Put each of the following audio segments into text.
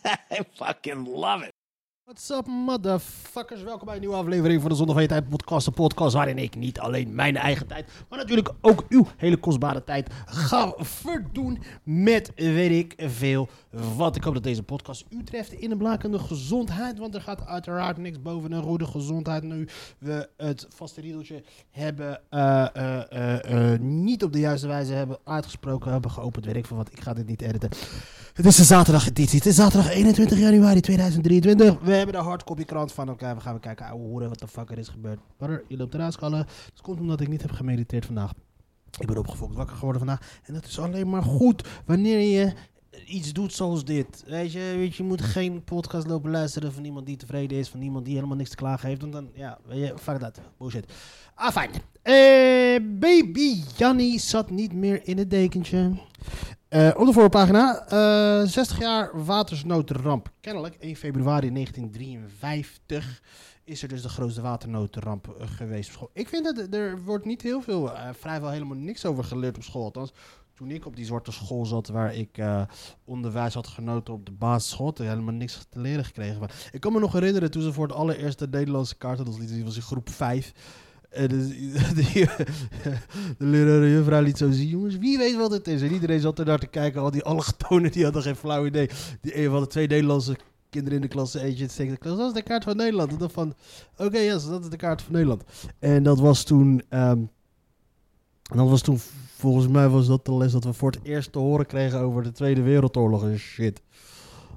I fucking love it. What's up, motherfuckers? Welkom bij een nieuwe aflevering van de Zondag van je Tijd podcast. Een podcast waarin ik niet alleen mijn eigen tijd, maar natuurlijk ook uw hele kostbare tijd ga verdoen met weet ik veel wat. Ik hoop dat deze podcast u treft in een blakende gezondheid, want er gaat uiteraard niks boven een goede gezondheid nu we het vaste riedeltje hebben eh, eh, eh, niet op de juiste wijze hebben uitgesproken, hebben geopend, weet ik veel wat. Ik ga dit niet editen. Het is een zaterdag editie. Het is zaterdag 21 januari 2023. We hebben de hardcopy krant van elkaar. We gaan we kijken, ouwe hoeren, wat de fuck er is gebeurd. Brother, je loopt eruit schallen. Dat komt omdat ik niet heb gemediteerd vandaag. Ik ben opgefokt wakker geworden vandaag. En dat is alleen maar goed wanneer je iets doet zoals dit. Weet je, weet je, je moet geen podcast lopen luisteren van iemand die tevreden is. Van iemand die helemaal niks te klagen heeft. Want dan, ja, weet je, fuck dat. Bullshit. Ah, fijn. Eh, baby Jannie zat niet meer in het dekentje. Eh, op de voorpagina, eh 60 jaar watersnoodramp. Kennelijk 1 februari 1953 is er dus de grootste waternoodramp eh, geweest op school. Ik vind dat er wordt niet heel veel, eh, vrijwel helemaal niks over geleerd op school. Althans, toen ik op die zwarte school zat waar ik eh, onderwijs had genoten op de basisschool, ik helemaal niks te leren gekregen. Ik kan me nog herinneren toen ze voor het allereerste Nederlandse kaart hadden, was in groep 5. Dus, de, de leraar en juffrouw liet zo zien, jongens, wie weet wat het is. En iedereen zat er naar te kijken, al die allochtonen, die hadden geen flauw idee. Die een van de twee Nederlandse kinderen in de klas, eentje dat is de kaart van Nederland. En dan van, oké, ja, dat is de kaart van Nederland. En dat was toen, en dat was toen, volgens mij was dat de les dat we voor het eerst te horen kregen over de Tweede Wereldoorlog en shit.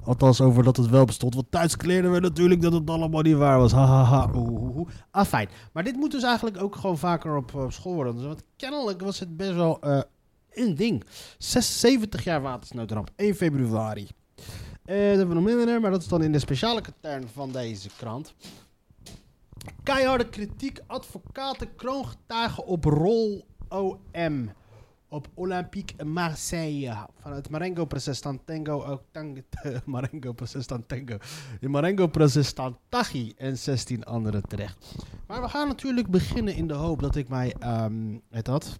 Althans, over dat het wel bestond. Want thuis kleerden we natuurlijk dat het allemaal niet waar was. Hahaha. Oeh. Ah, fijn. Maar dit moet dus eigenlijk ook gewoon vaker op, school worden. Want kennelijk was het best wel eh, een ding. 76 jaar watersnoodramp. 1 februari. Eh dat hebben we nog minder, maar dat is dan in de speciale katern van deze krant. Keiharde kritiek. Advocaten, kroongetuigen op rol OM op Olympique Marseille. Van het Marengo-proces Tango, ook tang, Marengo-proces Tango. De Marengo-proces Tagi en 16 anderen terecht. Maar we gaan natuurlijk beginnen in de hoop dat ik mij, ehm het had,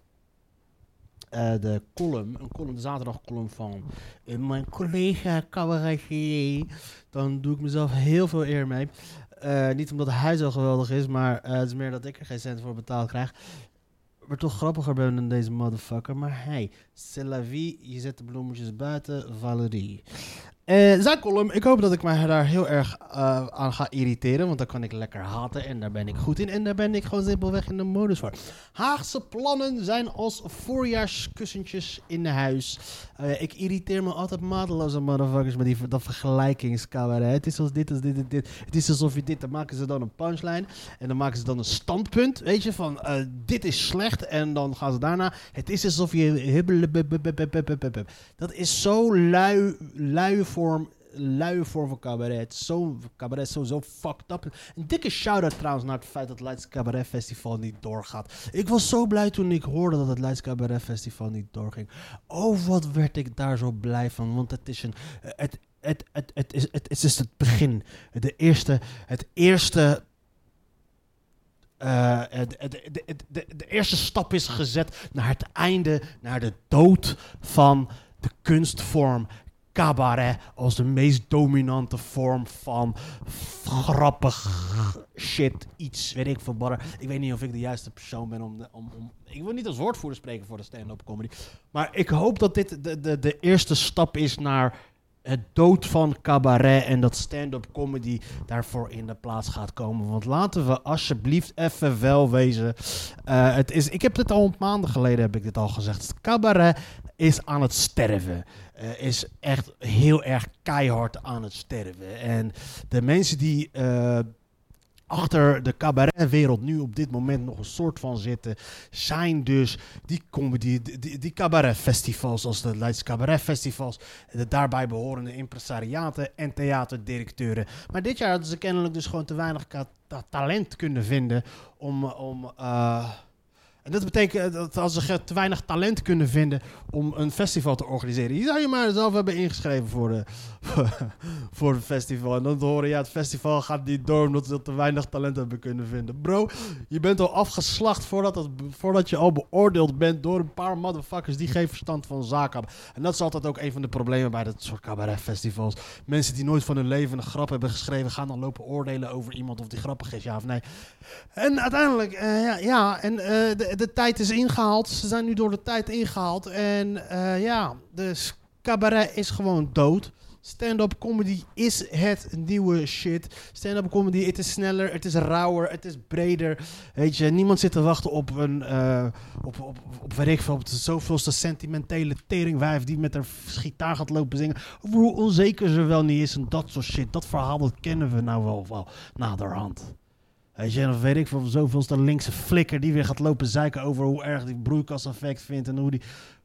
eh, de column, een column, de zaterdagcolumn van eh, mijn collega cabaretier. Dan doe ik mezelf heel veel eer mee. Eh, niet omdat hij zo geweldig is, maar het is meer dat ik er geen cent voor betaald krijg maar toch grappiger ben dan deze motherfucker. Maar hey, c'est la vie. Je zet de bloemetjes buiten. Valerie. Eh, zijn column, ik hoop dat ik mij daar heel erg eh, aan ga irriteren. Want dan kan ik lekker haten en daar ben ik goed in. En daar ben ik gewoon simpelweg in de modus voor. Haagse plannen zijn als voorjaarskussentjes in huis. Eh, ik irriteer me altijd mateloos aan motherfuckers met die, dat vergelijkingscabaret. Het is als dit, als dit, dit, dit. Het is alsof je dit, dan maken ze dan een punchline. En dan maken ze dan een standpunt, weet je, van dit is slecht. En dan gaan ze daarna, het is alsof je. Dat is zo lui, lui vorm, luie vorm van cabaret. Zo cabaret, zo, zo fucked up. Een dikke shout-out trouwens naar het feit dat het Leids Cabaret Festival niet doorgaat. Ik was zo blij toen ik hoorde dat het Leids Cabaret Festival niet doorging. Oh, wat werd ik daar zo blij van. Want het is een... Het, het, het, het, is, het is dus het begin. De eerste... Het eerste eh, de, de eerste stap is gezet naar het einde, naar de dood van de kunstvorm cabaret als de meest dominante vorm van grappig shit, iets, weet ik veel, barre. Ik weet niet of ik de juiste persoon ben om, om, om... Ik wil niet als woordvoerder spreken voor de stand-up comedy. Maar ik hoop dat dit de, de, de eerste stap is naar het dood van cabaret en dat stand-up comedy daarvoor in de plaats gaat komen. Want laten we alsjeblieft even wel wezen. Eh, het is, ik heb dit al maanden geleden heb ik dit al gezegd. Cabaret is aan het sterven. Eh, is echt heel erg keihard aan het sterven. En de mensen die eh, achter de cabaretwereld nu op dit moment nog een soort van zitten, zijn dus die comedy, die, die, cabaretfestivals, zoals de Leidse cabaretfestivals, de daarbij behorende impresariaten en theaterdirecteuren. Maar dit jaar hadden ze kennelijk dus gewoon te weinig talent kunnen vinden om, om eh, dat betekent dat als ze te weinig talent kunnen vinden om een festival te organiseren. Je zou je maar zelf hebben ingeschreven voor, de, voor het festival. En dan te horen, ja, het festival gaat niet door omdat ze te weinig talent hebben kunnen vinden. Bro, je bent al afgeslacht voordat, het, voordat je al beoordeeld bent door een paar motherfuckers die geen verstand van zaken hebben. En dat is altijd ook een van de problemen bij dat soort cabaretfestivals. Mensen die nooit van hun leven een grap hebben geschreven, gaan dan lopen oordelen over iemand of die grappig is, ja of nee. En uiteindelijk, eh, ja, ja, en eh, de tijd is ingehaald. Ze zijn nu door de tijd ingehaald. En eh, ja, dus cabaret is gewoon dood. Stand-up comedy is het nieuwe shit. Stand-up comedy, het is sneller, het is rauwer, het is breder. Weet je, niemand zit te wachten op een, eh, op, op, op, weet ik veel, op de zoveelste sentimentele teringwijf die met haar gitaar gaat lopen zingen. Hoe onzeker ze wel niet is en dat soort shit. Dat verhaal, dat kennen we nou wel, wel naderhand. Weet je, dan weet ik van zoveelste linkse flikker die weer gaat lopen zeiken over hoe erg die broeikaseffect vindt en hoe die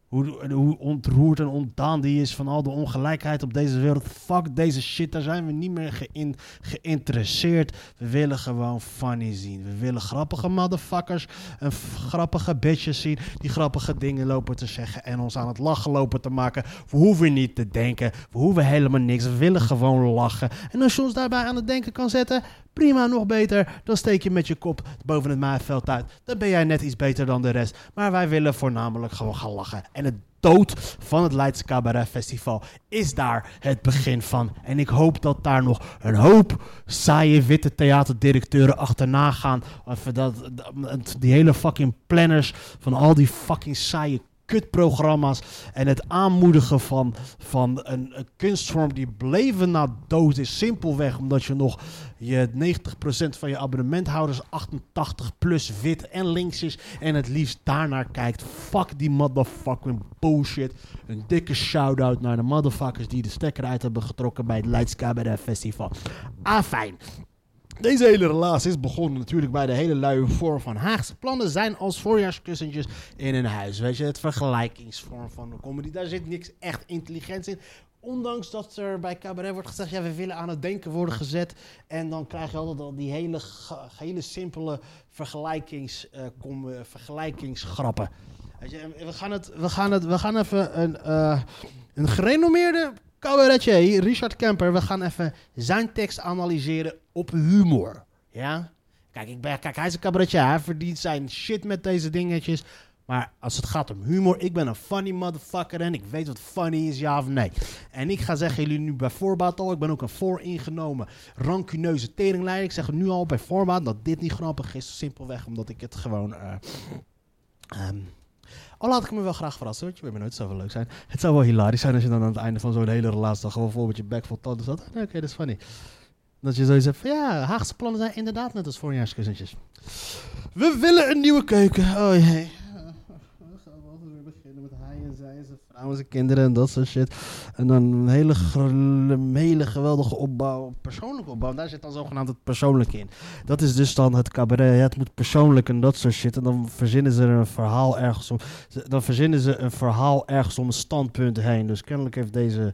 hoe, hoe ontroerd en ontdaan die is van al de ongelijkheid op deze wereld. Fuck deze shit, daar zijn we niet meer geïn, geïnteresseerd. We willen gewoon funny zien. We willen grappige motherfuckers en grappige bitches zien die grappige dingen lopen te zeggen en ons aan het lachen lopen te maken. We hoeven niet te denken, we hoeven helemaal niks. We willen gewoon lachen. En als je ons daarbij aan het denken kan zetten, prima, nog beter. Dan steek je met je kop boven het maaiveld uit. Dan ben jij net iets beter dan de rest. Maar wij willen voornamelijk gewoon gaan lachen. En het dood van het Leidse Cabaret Festival is daar het begin van. En ik hoop dat daar nog een hoop saaie witte theaterdirecteuren achterna gaan. Of dat, dat- die hele fucking planners van al die fucking saaie kutprogramma's en het aanmoedigen van, van een, kunstvorm die bleven na dood is. Simpelweg omdat je nog je 90% van je abonnementhouders 88 plus wit en links is en het liefst daarnaar kijkt. Fuck die motherfucking bullshit. Een dikke shout-out naar de motherfuckers die de stekker uit hebben getrokken bij het Leids Festival. Ah, fijn. Deze hele relatie is begonnen natuurlijk bij de hele luie vorm van Haagse plannen zijn als voorjaarskussentjes in een huis. Weet je, het vergelijkingsvorm van de comedy. Daar zit niks echt intelligents in. Ondanks dat er bij cabaret wordt gezegd, ja, we willen aan het denken worden gezet. En dan krijg je altijd al die hele, hele simpele vergelijkings, eh, eh, vergelijkingsgrappen. Weet je, we gaan, het, we, gaan het, we gaan even een, eh, een gerenommeerde cabaretier, Richard Kemper, we gaan even zijn tekst analyseren op humor. Ja? Kijk, ik ben, kijk hij is een cabaretier, hij verdient zijn shit met deze dingetjes. Maar als het gaat om humor, ik ben een funny motherfucker en ik weet wat funny is, ja of nee. En ik ga zeggen jullie nu bij voorbaat al, ik ben ook een vooringenomen, rancuneuze teringleider. Ik zeg het nu al bij voorbaat dat dit niet grappig is, simpelweg omdat ik het gewoon... ehm, al laat ik me wel graag verrassen, want je weet maar nooit, het zou wel leuk zijn. Het zou wel hilarisch zijn als je dan aan het einde van zo'n hele relatie dan gewoon vol met je bek vol tanden zat. Oké, dat is funny. Dat je zoiets hebt van, ja, Haagse plannen zijn inderdaad net als voorjaarskussentjes. We willen een nieuwe keuken. Oh jee. We gaan altijd weer beginnen met hij en zijn kinderen en dat soort shit. En dan een hele, hele geweldige opbouw, persoonlijke opbouw. Daar zit dan zogenaamd het persoonlijke in. Dat is dus dan het cabaret. Ja, het moet persoonlijk en dat soort shit. En dan verzinnen ze een verhaal ergens om. Dan verzinnen ze een verhaal ergens om een standpunt heen. Dus kennelijk heeft deze.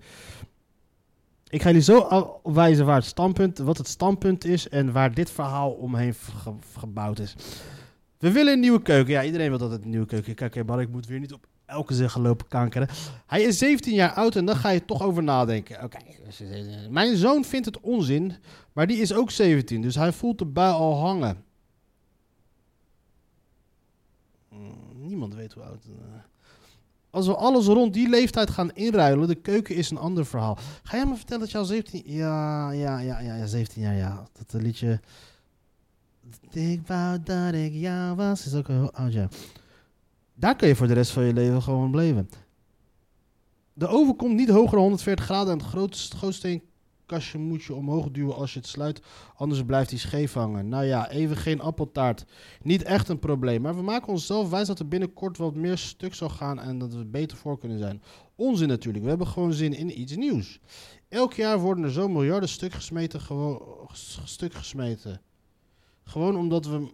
Ik ga jullie zo wijzen waar het standpunt, wat het standpunt is en waar dit verhaal omheen ge- gebouwd is. We willen een nieuwe keuken. Ja, iedereen wil dat het een nieuwe keuken. Kijk, maar ik moet weer niet op elke zin gaan lopen kankeren. Hij is 17 jaar oud en dan ga je toch over nadenken. Oké, dus, eh, mijn zoon vindt het onzin, maar die is ook 17, dus hij voelt de bui al hangen. Hmm, Niemand weet hoe oud. eh. Als we alles rond die leeftijd gaan inruilen, de keuken is een ander verhaal. Ga jij me vertellen dat je al 17... Ja, ja, ja, ja, ja 17 jaar, ja. Dat eh, liedje... Ik wou dat ik jou was, is ook heel oud, ja. Daar kun je voor de rest van je leven gewoon blijven. De oven komt niet hoger dan 140 graden en het grootste moet je omhoog duwen als je het sluit, anders blijft hij scheef hangen. Nou ja, even geen appeltaart. Niet echt een probleem, maar we maken onszelf wijs dat er binnenkort wat meer stuk zal gaan en dat we beter voor kunnen zijn. Onzin natuurlijk, we hebben gewoon zin in iets nieuws. Elk jaar worden er zo miljarden stuk gesmeten, stuk gesmeten. Gewoon omdat we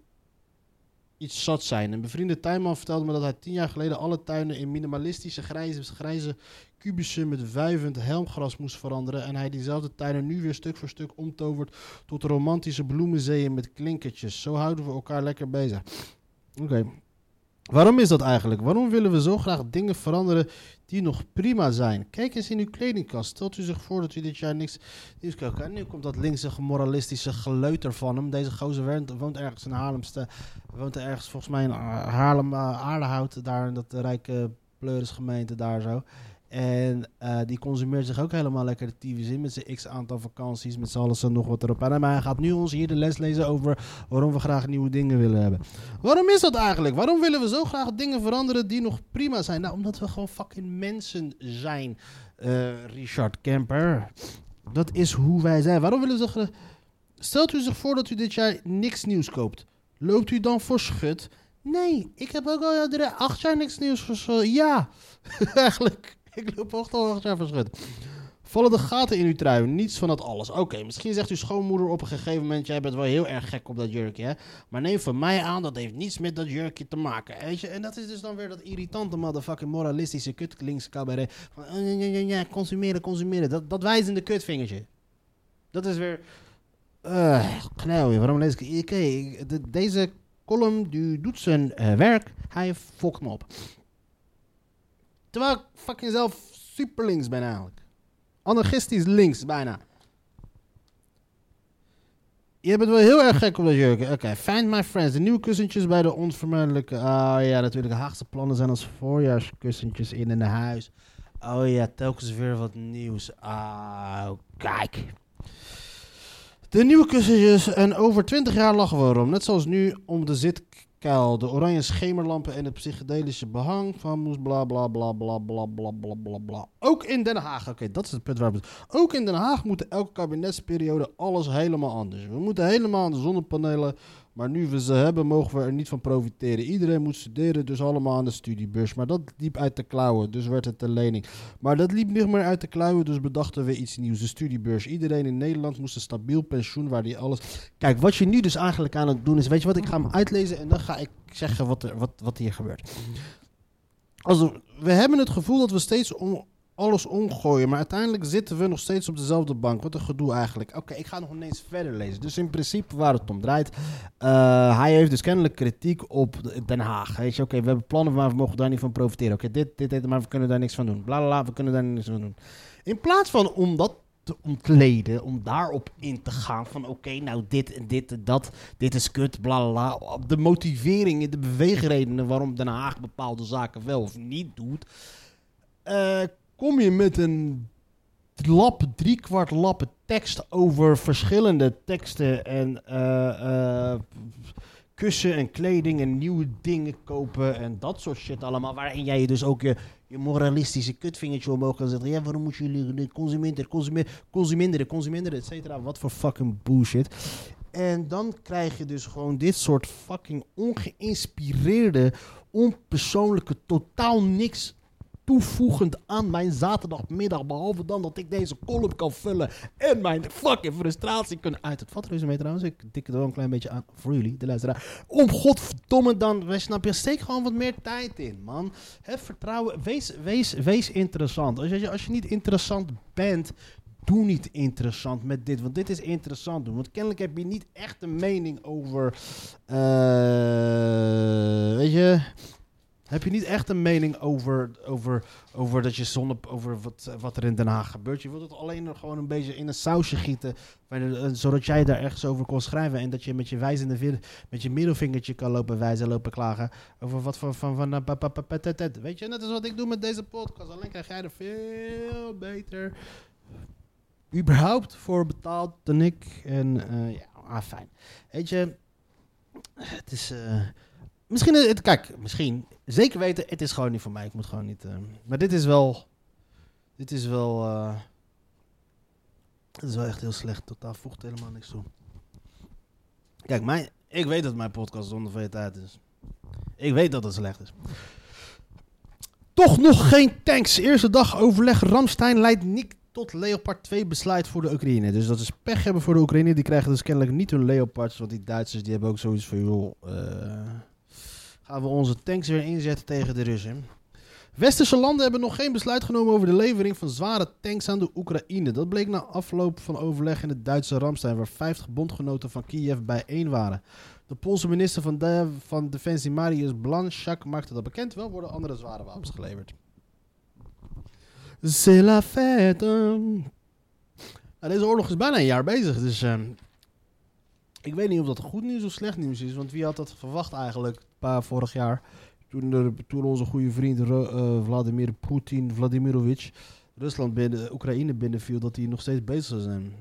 iets zat zijn. Een bevriende tuinman vertelde me dat hij tien jaar geleden alle tuinen in minimalistische grijze, grijze kubussen met wuivend helmgras moest veranderen. En hij diezelfde tuinen nu weer stuk voor stuk omtovert tot romantische bloemenzeeën met klinkertjes. Zo houden we elkaar lekker bezig. Oké. Waarom is dat eigenlijk? Waarom willen we zo graag dingen veranderen die nog prima zijn? Kijk eens in uw kledingkast. Stelt u zich voor dat u dit jaar niks nieuws koopt. En nu komt dat linkse moralistische geleuter van hem. Deze gozer woont, ergens in Haarlemste. Woont er ergens volgens mij in Haarlem, uh. Daar in dat rijke pleurisgemeente daar zo. En uh, die consumeert zich ook helemaal lekker de tyfus in met zijn x aantal vakanties, met z'n alles en nog wat erop. En maar hij gaat nu ons hier de les lezen over waarom we graag nieuwe dingen willen hebben. Waarom is dat eigenlijk? Waarom willen we zo graag dingen veranderen die nog prima zijn? Nou, omdat we gewoon fucking mensen zijn, uh, Richard Kemper. Dat is hoe wij zijn. Waarom willen we. Stelt u zich voor dat u dit jaar niks nieuws koopt. Loopt u dan voor schut? Nee, ik heb ook al acht jaar niks nieuws voor Ja, eigenlijk. Ik loop echt al verschut. Vallen de gaten in uw trui? Niets van dat alles. Oké, misschien zegt uw schoonmoeder op een gegeven moment... jij bent wel heel erg gek op dat jurkje, hè? Maar neem van mij aan, dat heeft niets met dat jurkje te maken, weet je? En dat is dus dan weer dat irritante motherfucking moralistische kutklings cabaret. Van, ja, ja, ja, consumeren, consumeren. Dat, dat wijzende kutvingertje. Dat is weer... Uh, knauw, waarom lees ik... Oké, deze column die doet zijn uh, werk. Hij fokt me op. Terwijl ik fucking zelf super links ben eigenlijk. Anarchistisch links bijna. Je bent wel heel erg gek op dat jurken. Oké, find my friends. De nieuwe kussentjes bij de onvermijdelijke... Oh, ja, natuurlijk. Haagse plannen zijn als voorjaarskussentjes in een huis. Oh ja, telkens weer wat nieuws. Ah, kijk. De nieuwe kussentjes. En over twintig jaar lachen we erom. Net zoals nu om de zit Kuil, de oranje schemerlampen en het psychedelische behang van moes bla bla bla bla bla bla bla bla bla. Ook in Den Haag, oké, dat is het punt waar we Ook in Den Haag moet elke kabinetsperiode alles helemaal anders. We moeten helemaal aan de zonnepanelen maar nu we ze hebben, mogen we er niet van profiteren. Iedereen moet studeren, dus allemaal aan de studiebeurs. Maar dat liep uit de klauwen, dus werd het een lening. Maar dat liep niet meer uit de klauwen, dus bedachten we iets nieuws. De studiebeurs. Iedereen in Nederland moest een stabiel pensioen waar die alles... Kijk, wat je nu dus eigenlijk aan het doen is... Weet je wat, ik ga hem uitlezen en dan ga ik zeggen wat, er, wat, wat hier gebeurt. Also, we hebben het gevoel dat we steeds om, alles omgooien. Maar uiteindelijk zitten we nog steeds op dezelfde bank. Wat een gedoe eigenlijk. Oké, ik ga nog ineens verder lezen. Dus in principe waar het om draait. Uh, hij heeft dus kennelijk kritiek op Den Haag. Weet je, oké, we hebben plannen, maar we mogen daar niet van profiteren. Oké, dit, dit, dit, maar we kunnen daar niks van doen. Bla, we kunnen daar niks van doen. In plaats van om dat te ontleden, om daarop in te gaan van oké, nou dit en dit en dat, dit is kut, bla bla bla. De motivering, de beweegredenen waarom Den Haag bepaalde zaken wel of niet doet, uh, kom je met een lap, driekwart lappen tekst over verschillende teksten en uh, kussen en kleding en nieuwe dingen kopen en dat soort shit allemaal. Waarin jij dus ook je, moralistische kutvingertje omhoog kan zetten. Ja, waarom moet jullie consumeren, consumeren, consumeren, consumeren, et cetera. Wat voor fucking bullshit. En dan krijg je dus gewoon dit soort fucking ongeïnspireerde, onpersoonlijke, totaal niks toevoegend aan mijn zaterdagmiddag. Behalve dan dat ik deze column kan vullen en mijn fucking frustratie kan uit. Het reuze mee trouwens. Ik dik het wel een klein beetje aan voor jullie, de luisteraar. Om godverdomme dan, wij snap je, steek gewoon wat meer tijd in, man. Heb vertrouwen, wees, wees, wees interessant. Als je, als je niet interessant bent, doe niet interessant met dit. Want dit is interessant doen. Want kennelijk heb je niet echt een mening over. Uh, weet je. Heb je niet echt een mening over, over, over dat je zonne, over wat, wat er in Den Haag gebeurt? Je wilt het alleen gewoon een beetje in een sausje gieten, zodat jij daar ergens over kon schrijven en dat je met je wijzende met je middelvingertje kan lopen wijzen, lopen klagen over wat voor van van weet je? Net is wat ik doe met deze podcast. Alleen krijg jij er veel beter überhaupt voor betaald dan ik. En uh, ja, ah, fijn. Weet je, het is. Misschien, het, kijk, misschien. Zeker weten, het is gewoon niet voor mij. Ik moet gewoon niet. Uh, maar dit is wel. Dit is wel. Uh, dit is wel echt heel slecht. Totaal voegt helemaal niks toe. Kijk, mijn, ik weet dat mijn podcast zonder je tijd is. Ik weet dat het slecht is. Toch nog geen tanks. Eerste dag overleg. Ramstein leidt niet tot Leopard 2 besluit voor de Oekraïne. Dus dat is pech hebben voor de Oekraïne. Die krijgen dus kennelijk niet hun Leopards. Want die Duitsers die hebben ook zoiets van... Joh, eh, gaan we onze tanks weer inzetten tegen de Russen. Westerse landen hebben nog geen besluit genomen over de levering van zware tanks aan de Oekraïne. Dat bleek na afloop van overleg in het Duitse Ramstein, waar 50 bondgenoten van Kiev bijeen waren. De Poolse minister van, van Defensie Mariusz Blanchak maakte dat bekend. Wel worden andere zware wapens geleverd. C'est la fête. Nou, deze oorlog is bijna een jaar bezig, dus ehm, ik weet niet of dat goed nieuws of slecht nieuws is. Want wie had dat verwacht eigenlijk, een paar vorig jaar, toen, er, onze goede vriend eh, Vladimir Poetin, Vladimirovic, Rusland binnen, Oekraïne binnenviel, dat hij nog steeds bezig zou zijn.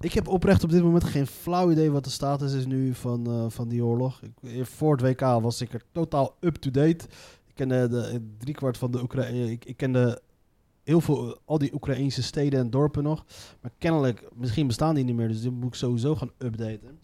Ik heb oprecht op dit moment geen flauw idee wat de status is nu van, eh, van die oorlog. Ik, voor het WK was ik er totaal up-to-date. Ik kende de, driekwart van de Oekraïne. Ik, ik kende heel veel, eh, al die Oekraïnse steden en dorpen nog. Maar kennelijk, misschien bestaan die niet meer. Dus die moet ik sowieso gaan updaten.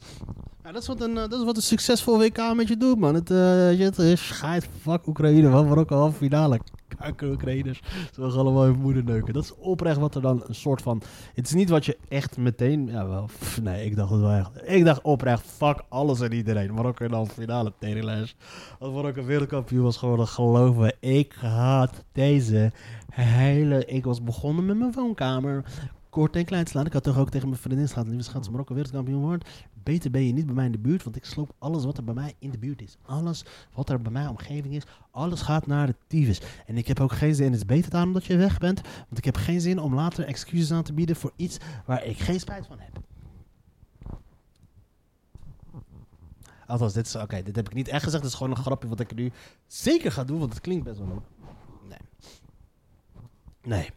Ja, dat, is wat een, eh, dat is wat een succesvol WK met je doet, man. Het, je het schijt, fuck Oekraïne, van Marokko halve finale. Kanker Oekraïners. Ze gaan allemaal hun moeder neuken. Dat is oprecht wat er dan een soort van... Het is niet wat je echt meteen... Ja, wel, nee, ik dacht het wel echt. Ik dacht oprecht, fuck alles en iedereen. Marokko in de finale, teringlijst. Als Marokko wereldkampioen was geworden, geloof me, ik had deze hele... Ik was begonnen met mijn woonkamer. Kort en klein slaan. Ik had toch ook tegen mijn vriendin slaan. Lieve als Marokko wereldkampioen wordt, beter ben je niet bij mij in de buurt. Want ik sloop alles wat er bij mij in de buurt is. Alles wat er bij mij omgeving is. Alles gaat naar de tyfus. En ik heb ook geen zin. Het is beter daarom dat je weg bent. Want ik heb geen zin om later excuses aan te bieden voor iets waar ik geen spijt van heb. Althans, dit, is, oké, dit heb ik niet echt gezegd. Dit is gewoon een grapje wat ik nu zeker ga doen. Want het klinkt best wel leuk. Nee. Nee.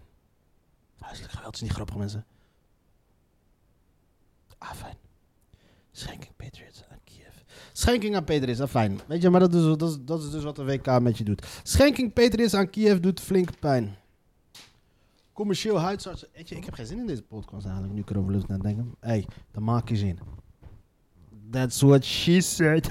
Huiselijk geweld is niet grappig, mensen. Ah, fijn. Schenking Patriots aan Kiev. Schenking aan Patriots, ah. Weet je, maar dat is, dat, is, dat is dus wat de WK met je doet. Schenking Patriots aan Kiev doet flink pijn. Commercieel huisartsen. Weet ik heb geen zin in deze podcast eigenlijk, nu ik erover lust nadenken. Hé, hey, dan maak je zin. That's what she said.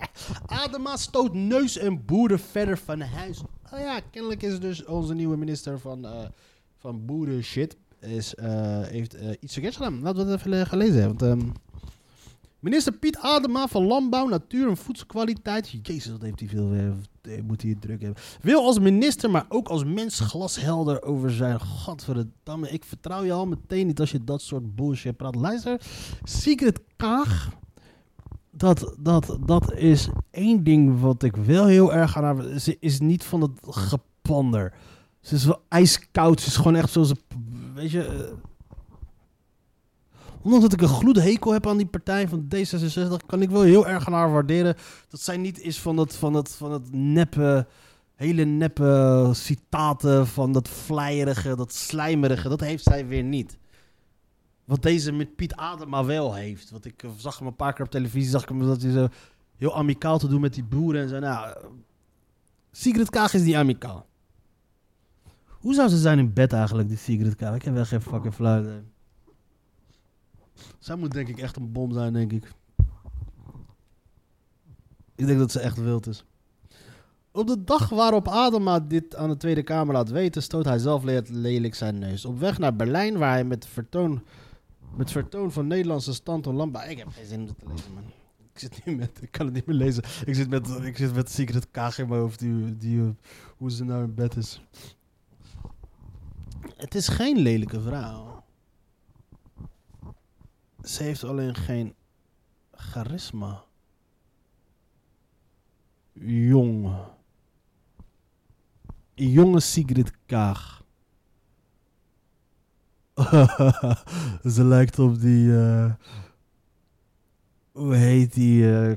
Adema stoot neus en boeren verder van huis. Oh ja, kennelijk is dus onze nieuwe minister van, eh van boeren shit. Is, eh, heeft eh, iets verkeerds gedaan. Laten we het even gaan lezen. Want, ehm, minister Piet Adema van Landbouw, Natuur en Voedselkwaliteit. Jezus, wat heeft hij veel. eh, moet hij druk hebben. Wil als minister, maar ook als mens glashelder over zijn. Godverdamme, ik vertrouw je al meteen niet als je dat soort bullshit praat. Luister, Secret Kaag dat, dat, dat is één ding wat ik wel heel erg aan haar... Ze is niet van het gepander. Ze is wel ijskoud. Ze is gewoon echt zoals... Weet je... ondanks dat ik een gloede hekel heb aan die partij van D66... kan ik wel heel erg aan haar waarderen... dat zij niet is van het, van het, van het neppe... hele neppe citaten... van dat vleierige, dat slijmerige. Dat heeft zij weer niet. Wat deze met Piet Adema wel heeft. Want ik eh, zag hem een paar keer op televisie. Zag ik hem dat hij zo heel amicaal te doen met die boeren. En zo. Nou, Sigrid Kaag is niet amicaal. Hoe zou ze zijn in bed eigenlijk, die Sigrid Kaag? Ik heb wel geen fucking idee. Zij moet denk ik echt een bom zijn, denk ik. Ik denk dat ze echt wild is. Op de dag waarop Adema dit aan de Tweede Kamer laat weten, stoot hij zelf le- lelijk zijn neus. Op weg naar Berlijn, waar hij met vertoon, met vertoon van Nederlandse stand en landbouw... Ik heb geen zin om te lezen, man. Ik zit nu met... Ik kan het niet meer lezen. Ik zit met, ik zit met Secret Kaag in mijn hoofd, die, die, hoe ze nou in bed is. Het is geen lelijke vrouw. Ze heeft alleen geen charisma. Jong. Jonge Sigrid Kaag. Ze lijkt op die. eh, hoe heet die eh,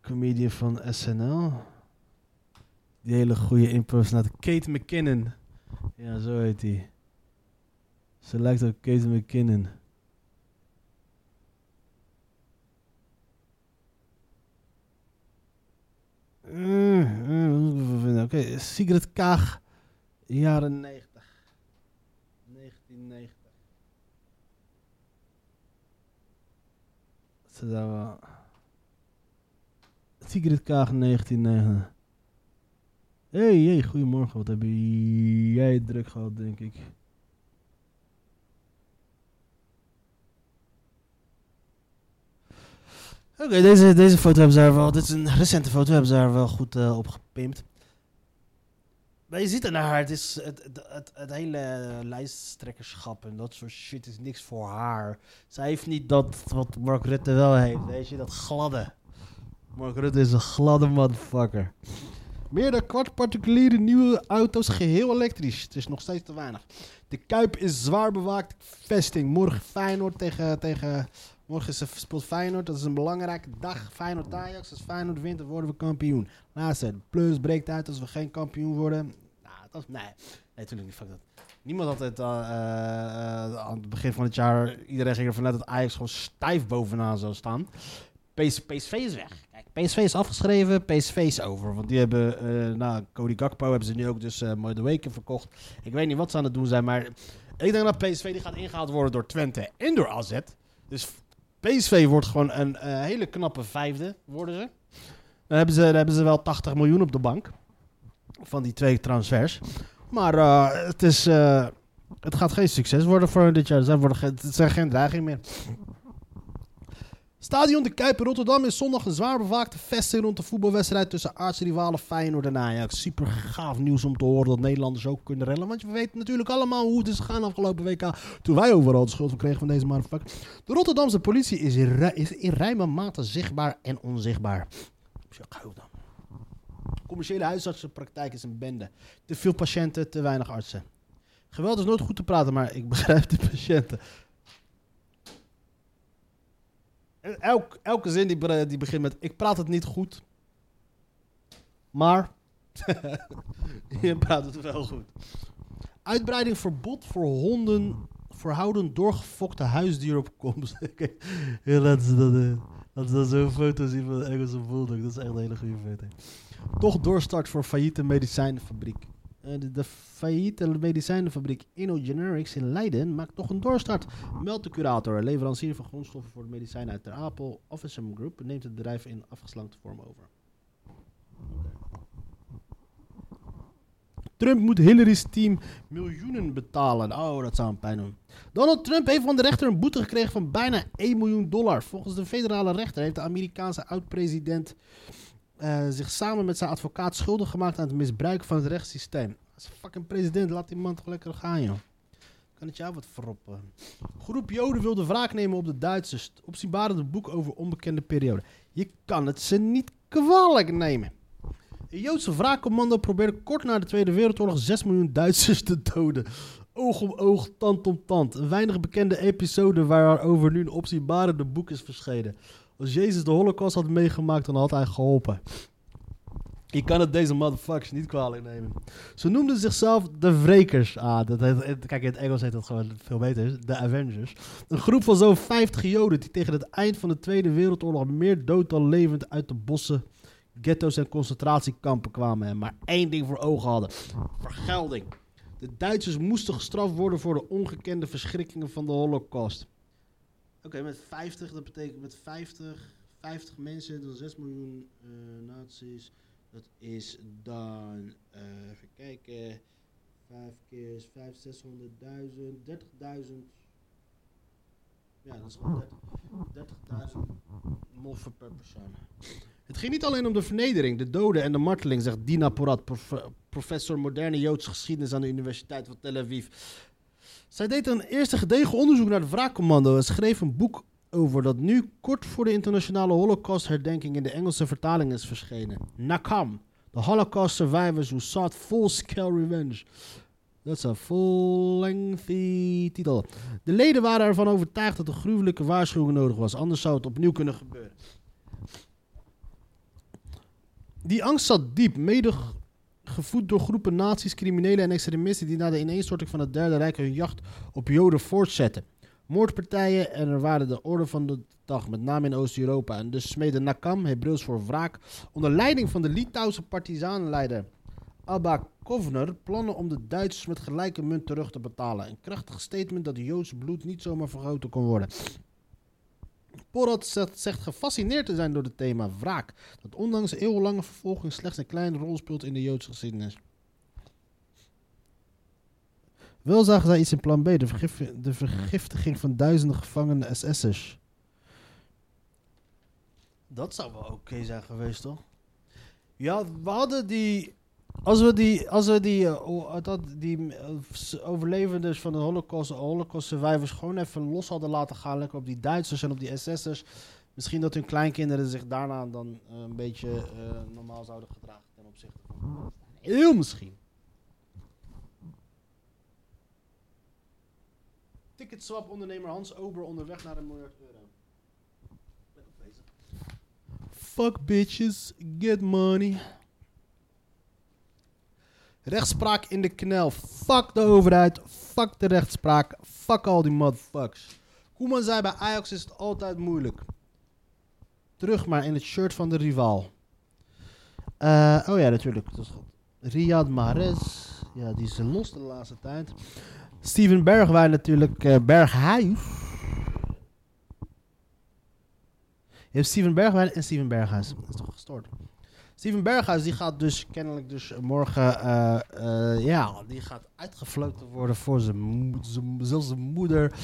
comedian van SNL? Die hele goede impersonator. Kate McKinnon. Ja, zo heet die. Ze lijkt op Kate McKinnon. Mm, mm? Oké, Sigrid Kaag, jaren 90. 1990. Ze daar wel. Sigrid Kaag, 1990. Hey, hey, goedemorgen. Wat heb jij druk gehad, denk ik. Oké, deze, deze foto hebben ze daar wel. Dit is een recente foto, hebben ze daar wel goed eh, op gepimpt. Maar je ziet naar haar, het, is het, het, het, het hele lijsttrekkerschap en dat soort shit is niks voor haar. Zij heeft niet dat wat Mark Rutte wel heeft, weet je, dat gladde. Mark Rutte is een gladde motherfucker. Meer dan kwart particuliere nieuwe auto's geheel elektrisch. Het is nog steeds te weinig. De Kuip is zwaar bewaakt. Vesting. Morgen Feyenoord tegen... tegen morgen speelt Feyenoord. Dat is een belangrijke dag. Feyenoord Ajax. Als Feyenoord wint, dan worden we kampioen. Laatste. Plus breekt uit als we geen kampioen worden. Nou, dat. Nee. Nee, natuurlijk niet. Fuck dat. Niemand had het uh, uh, aan het begin van het jaar... Iedereen ging ervan uit dat Ajax gewoon stijf bovenaan zou staan. PS, PSV is weg. Kijk, PSV is afgeschreven, PSV is over. Want die hebben, uh, nou, Cody Gakpo hebben ze nu ook dus uh, mooi de weken verkocht. Ik weet niet wat ze aan het doen zijn, maar ik denk dat PSV die gaat ingehaald worden door Twente en door AZ. Dus PSV wordt gewoon een uh, hele knappe vijfde, worden ze. Dan hebben ze, dan hebben ze wel 80 miljoen op de bank van die twee transfers. Maar het, is, het gaat geen succes worden voor dit jaar. Ze het zijn geen dreiging meer. Stadion de Kuip Rotterdam is zondag een zwaar bewaakte vesting rond de voetbalwedstrijd tussen aartsrivalen Feyenoord en Ajax. Super gaaf nieuws om te horen dat Nederlanders ook kunnen rellen. Want we weten natuurlijk allemaal hoe het is gegaan afgelopen WK. Toen wij overal de schuld van kregen van deze motherfucker. De Rotterdamse politie is in, is in mate zichtbaar en onzichtbaar. dan. Commerciële huisartsenpraktijk is een bende. Te veel patiënten, te weinig artsen. Geweld is nooit goed te praten, maar ik begrijp de patiënten. Elk, elke zin die, begint met: Ik praat het niet goed. Maar. je praat het wel goed. Uitbreiding verbod voor honden. Verhouden doorgefokte huisdieren op komst. ja, laten ze dat. Uh, dat ze dan zo'n foto zien van de Engelse bulldog. Dat is echt een hele goede foto. Toch doorstart voor failliete medicijnenfabriek. Uh, de, de failliete medicijnenfabriek InnoGenerics in Leiden maakt nog een doorstart. Meldt de curator, leverancier van grondstoffen voor de medicijnen uit Ter Apel, Officem Group, neemt het bedrijf in afgeslankte vorm over. Trump moet Hillary's team miljoenen betalen. Oh, dat zou een pijn doen. Donald Trump heeft van de rechter een boete gekregen van bijna 1 miljoen dollar. Volgens de federale rechter heeft de Amerikaanse oud-president uh, zich samen met zijn advocaat schuldig gemaakt aan het misbruik van het rechtssysteem. Als fucking president, laat die man toch lekker gaan, joh. Kan het jou wat verroppen? Groep Joden wilde wraak nemen op de Duitsers. Opzienbarende boek over onbekende periode. Je kan het ze niet kwalijk nemen. Een Joodse wraakcommando probeerde kort na de Tweede Wereldoorlog 6 miljoen Duitsers te doden. Oog om oog, tand om tand. Een weinig bekende episode waarover nu een opzienbarende boek is verschenen. Als Jezus de Holocaust had meegemaakt, dan had hij geholpen. Je kan het deze motherfuckers niet kwalijk nemen. Ze noemden zichzelf de Wrekers. Ah, dat kijk, in het Engels heet dat gewoon veel beter. De Avengers. Een groep van zo'n 50 Joden die tegen het eind van de Tweede Wereldoorlog meer dood dan levend uit de bossen, ghetto's en concentratiekampen kwamen. En maar één ding voor ogen hadden: vergelding. De Duitsers moesten gestraft worden voor de ongekende verschrikkingen van de Holocaust. Oké, met 50, dat betekent met 50, 50 mensen, dan 6 miljoen uh, nazi's. Dat is dan, uh, even kijken, 5 keer 5, 600.000, 30.000. Ja, dat is gewoon 30.000 moffen per persoon. Het ging niet alleen om de vernedering, de doden en de marteling, zegt Dina Porat, prof professor moderne Joodse geschiedenis aan de Universiteit van Tel Aviv. Zij deed een eerste gedegen onderzoek naar het wraakcommando en schreef een boek over dat nu kort voor de internationale Holocaust-herdenking in de Engelse vertaling is verschenen. Nakam, The Holocaust Survivors Who Sought Full-Scale Revenge. Dat is een full-lengthy titel. De leden waren ervan overtuigd dat een gruwelijke waarschuwing nodig was, anders zou het opnieuw kunnen gebeuren. Die angst zat diep, mede gevoed door groepen nazi's, criminelen en extremisten die na de ineenstorting van het Derde Rijk hun jacht op Joden voortzetten. Moordpartijen en er waren de orde van de dag, met name in Oost-Europa. En dus smeedde Nakam, Hebreeuws voor wraak, onder leiding van de Litouwse partizanenleider Abba Kovner plannen om de Duitsers met gelijke munt terug te betalen. Een krachtig statement dat Joods bloed niet zomaar vergoten kon worden. Porat zegt, gefascineerd te zijn door het thema wraak, dat ondanks eeuwenlange vervolging slechts een kleine rol speelt in de Joodse geschiedenis. Wel zagen zij iets in plan B, de vergiftiging van duizenden gevangene SS'ers. Dat zou wel oké zijn geweest, toch? Ja, we hadden die... Als we die, als we die, eh, o- dat, die eh, overlevenden van de Holocaust, Holocaust survivors, gewoon even los hadden laten gaan, lekker op die Duitsers en op die SS'ers. Misschien dat hun kleinkinderen zich daarna dan eh, een beetje eh, normaal zouden gedragen ten opzichte van. Heel misschien. Ticketswap ondernemer Hans Ober onderweg naar een miljard euro. Fuck bitches, get money. Rechtspraak in de knel. Fuck de overheid. Fuck de rechtspraak. Fuck al die motherfuckers. Koeman zei bij Ajax is het altijd moeilijk. Terug maar in het shirt van de rivaal. Eh, oh ja, natuurlijk. Dat is. Riyad Mahrez. Ja, die is los de laatste tijd. Steven Bergwijn natuurlijk. eh Berghuis. Je hebt Steven Bergwijn en Steven Berghuis. Dat is toch gestoord. Steven Berghuis die gaat dus kennelijk dus morgen, eh, eh, ja, die gaat uitgefloten worden voor zijn, zelfs moeder.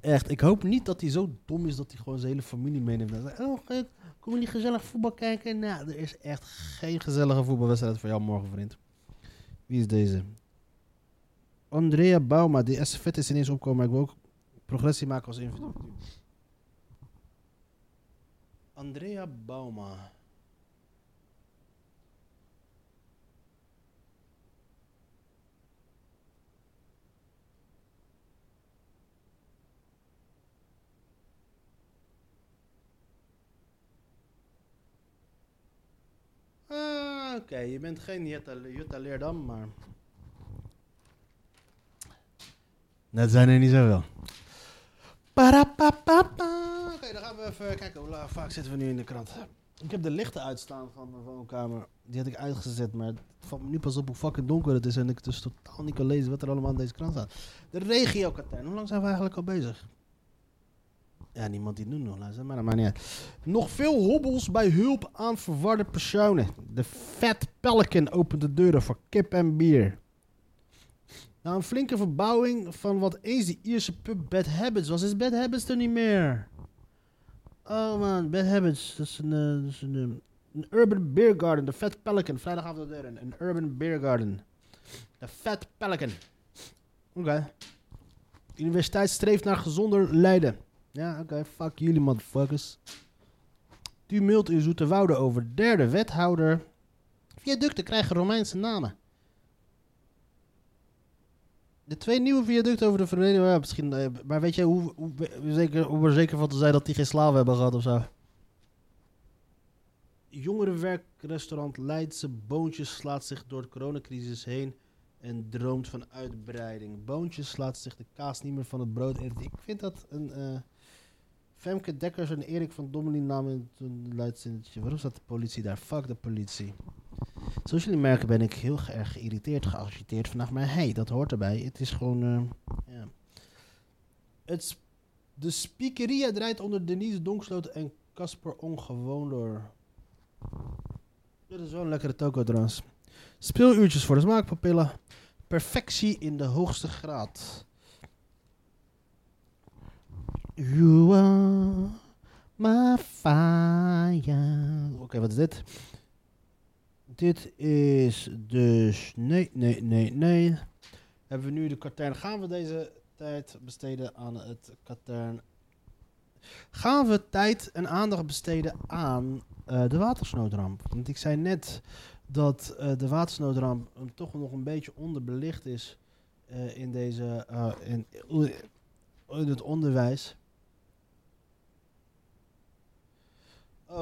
Echt, ik hoop niet dat hij zo dom is dat hij gewoon zijn hele familie meeneemt. En zegt, oh, eh, kom niet gezellig voetbal kijken? Nou, er is echt geen gezellige voetbalwedstrijd voor jou morgen, vriend. Wie is deze? Andrea Bauma, die estafette is ineens opkomen, maar ik wil ook progressie maken als individu. Andrea Bauma. Oké. Je bent geen Jutta, Jutta Leerdam, maar... Dat zijn er niet zoveel. Oké, dan gaan we even kijken hoe vaak zitten we nu in de krant. Ik heb de lichten uitstaan van mijn woonkamer. Die had ik uitgezet, maar het valt me nu pas op hoe fucking donker het is. En ik dus totaal niet kan lezen wat er allemaal aan deze krant staat. De regio Katern. Hoe lang zijn we eigenlijk al bezig? Ja, niemand die het nu nog luistert, maar dat maakt niet. Nog veel hobbels bij hulp aan verwarde personen. De Fat Pelican opent de deuren voor kip en bier. Na een flinke verbouwing van wat eens de Ierse pub Bad Habits was, is Bad Habits er niet meer. Oh man, Bad Habits. Dat is een, eh, dat is een, eh, een urban beer garden. De Fat Pelican. Vrijdagavond de deur in. Een urban beer garden. De Fat Pelican. Oké. Universiteit streeft naar gezonder lijden. Ja, oké. Fuck jullie motherfuckers. Tumult in Zoeterwoude over derde wethouder. Viaducten krijgen Romeinse namen. De twee nieuwe viaducten over de verleden, misschien, eh, maar weet je hoe, hoe, zeker, hoe er zeker van te zijn dat die geen slaven hebben gehad of zo? Jongerenwerkrestaurant Leidse Boontjes slaat zich door de coronacrisis heen en droomt van uitbreiding. Boontjes slaat zich de kaas niet meer van het brood eten. Ik vind dat een eh, Femke Dekkers en Erik van Dommelien namen een luidzinnetje. Waarom staat de politie daar? Fuck de politie. Zoals jullie merken ben ik heel erg geïrriteerd, geagiteerd vandaag. Maar hey, dat hoort erbij. Het is gewoon... eh, de speakeria draait onder Denise Donksloot en Casper Ongewoon door. Dit is wel een lekkere toko trouwens. Speeluurtjes voor de smaakpapillen. Perfectie in de hoogste graad. You are my fire. Oké, wat is dit? Dit is dus... Nee, nee, nee, nee. Hebben we nu de katern. Gaan we deze tijd besteden aan het katern? Gaan we tijd en aandacht besteden aan eh, de watersnoodramp? Want ik zei net dat eh, de watersnoodramp eh, toch nog een beetje onderbelicht is eh, in, deze, in, in het onderwijs.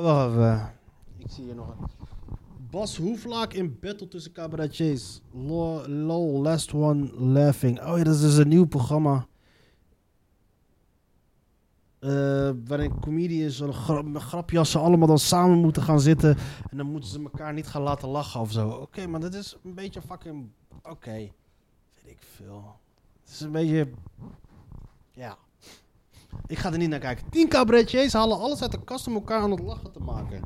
Wacht even. Ik zie hier nog een. Bas Hoeflaak in battle tussen cabaretiers. Lol, last one laughing. Oh ja, dat is dus een nieuw programma. Eh, waarin comedians en gra grapjassen allemaal dan samen moeten gaan zitten. En dan moeten ze elkaar niet gaan laten lachen of zo. Oké, maar dat is een beetje fucking... Oké. Weet ik veel. Het is een beetje... Ja. Ik ga er niet naar kijken. Tien cabaretiers halen alles uit de kast om elkaar aan het lachen te maken.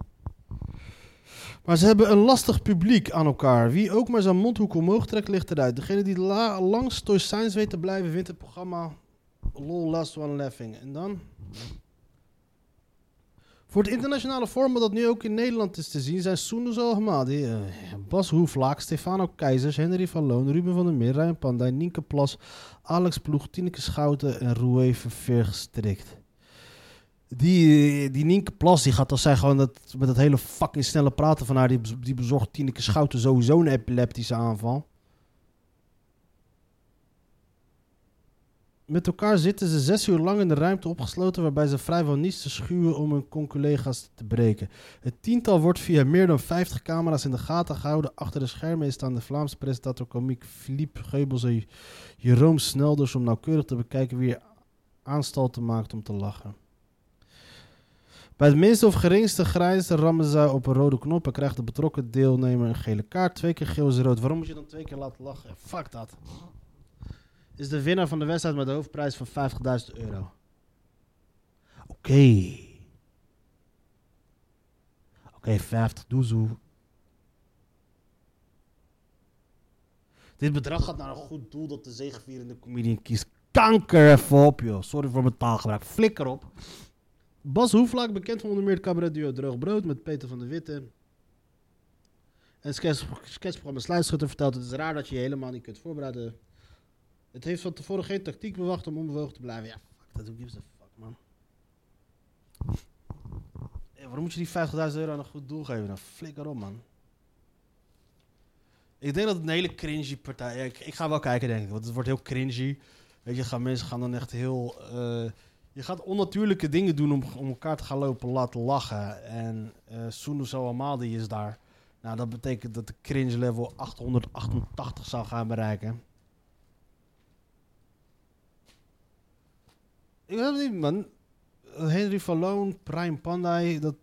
Maar ze hebben een lastig publiek aan elkaar. Wie ook maar zijn mondhoek omhoog trekt, ligt eruit. Degene die la lang stoïcijns weet te blijven, wint het programma Lol Last One Laughing. En dan? Voor het internationale format dat nu ook in Nederland is te zien zijn Soenus Alhamadi, eh, Bas Hoeflaak, Stefano Keizers, Henry van Loon, Ruben van der Meer, Rijn Pandij, Nienke Plas, Alex Ploeg, Tineke Schouten en Roué Verveer gestrikt. Die, die Nienke Plas die gaat als zij gewoon dat, met dat hele fucking snelle praten van haar, die, die bezorgt Tineke Schouten sowieso een epileptische aanval. Met elkaar zitten ze zes uur lang in de ruimte opgesloten, waarbij ze vrijwel niets te schuwen om hun conculega's te breken. Het tiental wordt via meer dan 50 camera's in de gaten gehouden. Achter de schermen staan de Vlaamse presentator komiek Philippe Geubels en Jeroen Snelders om nauwkeurig te bekijken wie er aanstalten maakt om te lachen. Bij het minste of geringste grijnste rammen zij op een rode knop en krijgt de betrokken deelnemer een gele kaart. Twee keer geel is rood. Waarom moet je dan twee keer laten lachen? Fuck dat is de winnaar van de wedstrijd met de hoofdprijs van 50.000 euro. Oké. Oké, 50 doezoe. Dit bedrag gaat naar een goed doel dat de zegevierende comedian kiest. Kanker even op, joh. Sorry voor mijn taalgebruik. Flikker op. Bas Hoeflaak, bekend van onder meer het cabaretduo Droog Brood met Peter van der Witte. En sketch, sketchprogramma Sluitschutter vertelt het is raar dat je je helemaal niet kunt voorbereiden. Het heeft van tevoren geen tactiek bewacht om onbewogen te blijven. Ja, fuck dat. Who gives a fuck, man. Waarom moet je die 50.000 euro aan een goed doel geven? Nou, flikker op, man. Ik denk dat het een hele cringy partij... ja, ik, ga wel kijken, denk ik. Want het wordt heel cringy. Weet je, gaan, mensen gaan dan echt heel... eh, je gaat onnatuurlijke dingen doen om, om elkaar te gaan lopen laten lachen. En eh Soenu Amadi is daar. Nou, dat betekent dat de cringe level 888 zou gaan bereiken. Ik weet het niet, man. Henry van Loon, Prime Pandai, dat...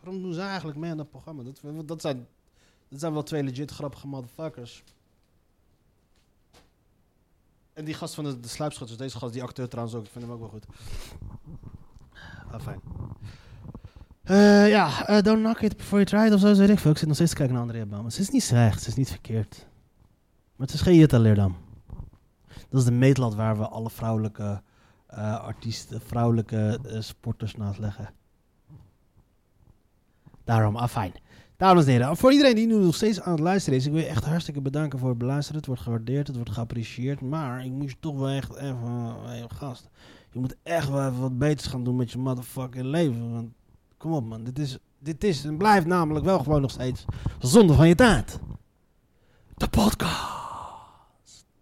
Waarom doen ze eigenlijk mee aan dat programma? Dat, dat, zijn, dat zijn wel twee legit grappige motherfuckers. En die gast van de, de sluipschutters, deze gast, die acteur trouwens ook, ik vind hem ook wel goed. Ah, fijn. Eh, ja, eh, don't knock it before you try it of zo, zeg ik veel. Ik zit nog steeds te kijken naar Andrea Bouwman. Ze is niet slecht, ze is niet verkeerd. Maar het is geen Jutta Leerdam. Dat is de meetlat waar we alle vrouwelijke eh, artiesten, vrouwelijke eh, sporters naast leggen. Daarom, afijn. Dames en heren, voor iedereen die nu nog steeds aan het luisteren is, ik wil je echt hartstikke bedanken voor het beluisteren. Het wordt gewaardeerd, het wordt geapprecieerd. Maar ik moet je toch wel echt even, hey, gast, je moet echt wel even wat beters gaan doen met je motherfucking leven. Want kom op man, dit is, dit is en blijft namelijk wel gewoon nog steeds zonde van je tijd. De podcast.